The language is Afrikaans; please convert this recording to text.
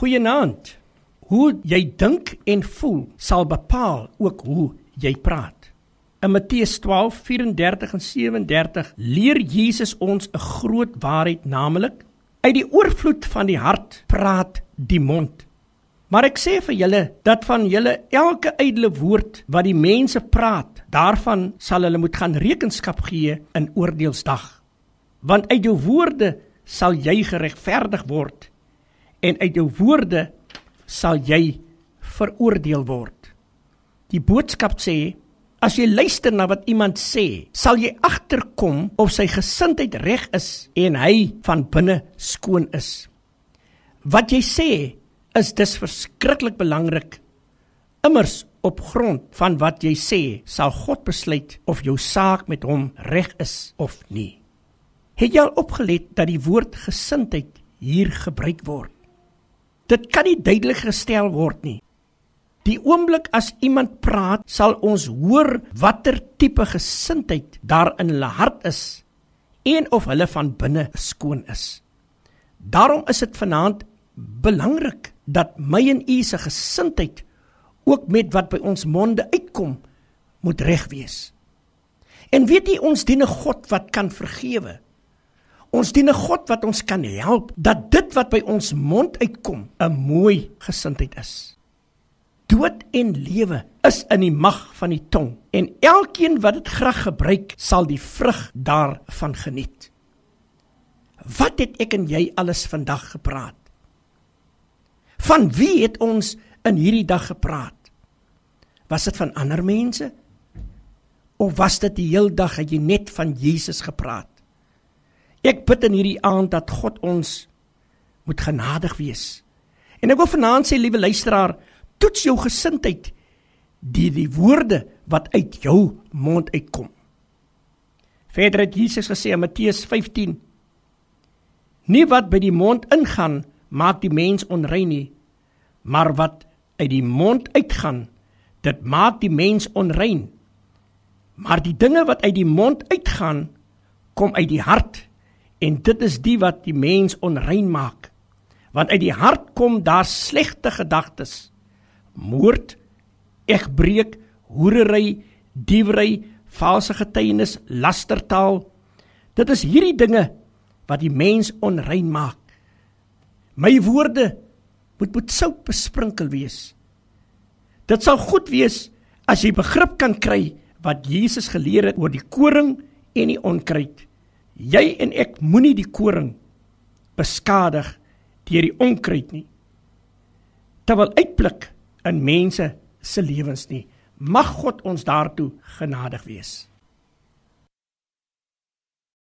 Goeienaand. Hoe jy dink en voel sal bepaal ook hoe jy praat. In Matteus 12:34 en 37 leer Jesus ons 'n groot waarheid, naamlik uit die oorvloed van die hart praat die mond. Maar ek sê vir julle dat van julle elke ydelle woord wat die mense praat, daarvan sal hulle moet gaan rekenskap gee in oordeelsdag. Want uit jou woorde sal jy geregverdig word en uit jou woorde sal jy veroordeel word. Die boodskap sê As jy luister na wat iemand sê, sal jy agterkom of sy gesindheid reg is en hy van binne skoon is. Wat jy sê is dis verskriklik belangrik. Immers op grond van wat jy sê, sal God besluit of jou saak met hom reg is of nie. Het jy al opgelet dat die woord gesindheid hier gebruik word? Dit kan nie duidelik gestel word nie. Die oomblik as iemand praat, sal ons hoor watter tipe gesindheid daar in hulle hart is en of hulle van binne skoon is. Daarom is dit vanaand belangrik dat my en u se gesindheid ook met wat by ons monde uitkom moet reg wees. En weet jy ons dien 'n God wat kan vergewe. Ons dien 'n God wat ons kan help dat dit wat by ons mond uitkom 'n mooi gesindheid is. Dood en lewe is in die mag van die tong en elkeen wat dit graag gebruik sal die vrug daarvan geniet. Wat het ek en jy alles vandag gepraat? Van wie het ons in hierdie dag gepraat? Was dit van ander mense? Of was dit die heel dag het jy net van Jesus gepraat? Ek bid in hierdie aand dat God ons moet genadig wees. En ek wil vanaand sê liewe luisteraar, toets jou gesindheid deur die woorde wat uit jou mond uitkom. Verder het Jesus gesê in Matteus 15: Nie wat by die mond ingaan maak die mens onrein nie, maar wat uit die mond uitgaan, dit maak die mens onrein. Maar die dinge wat uit die mond uitgaan, kom uit die hart en dit is die wat die mens onrein maak. Want uit die hart kom daar slegte gedagtes, moord, egbreek, hoerery, diewery, valse getuienis, lastertaal. Dit is hierdie dinge wat die mens onrein maak. My woorde moet met sout besprinkel wees. Dit sal goed wees as jy begrip kan kry wat Jesus geleer het oor die koring en die onkruid. Jy en ek moenie die koring beskadig deur die onkruid nie. Terwyl uitblik in mense se lewens nie. Mag God ons daartoe genadig wees.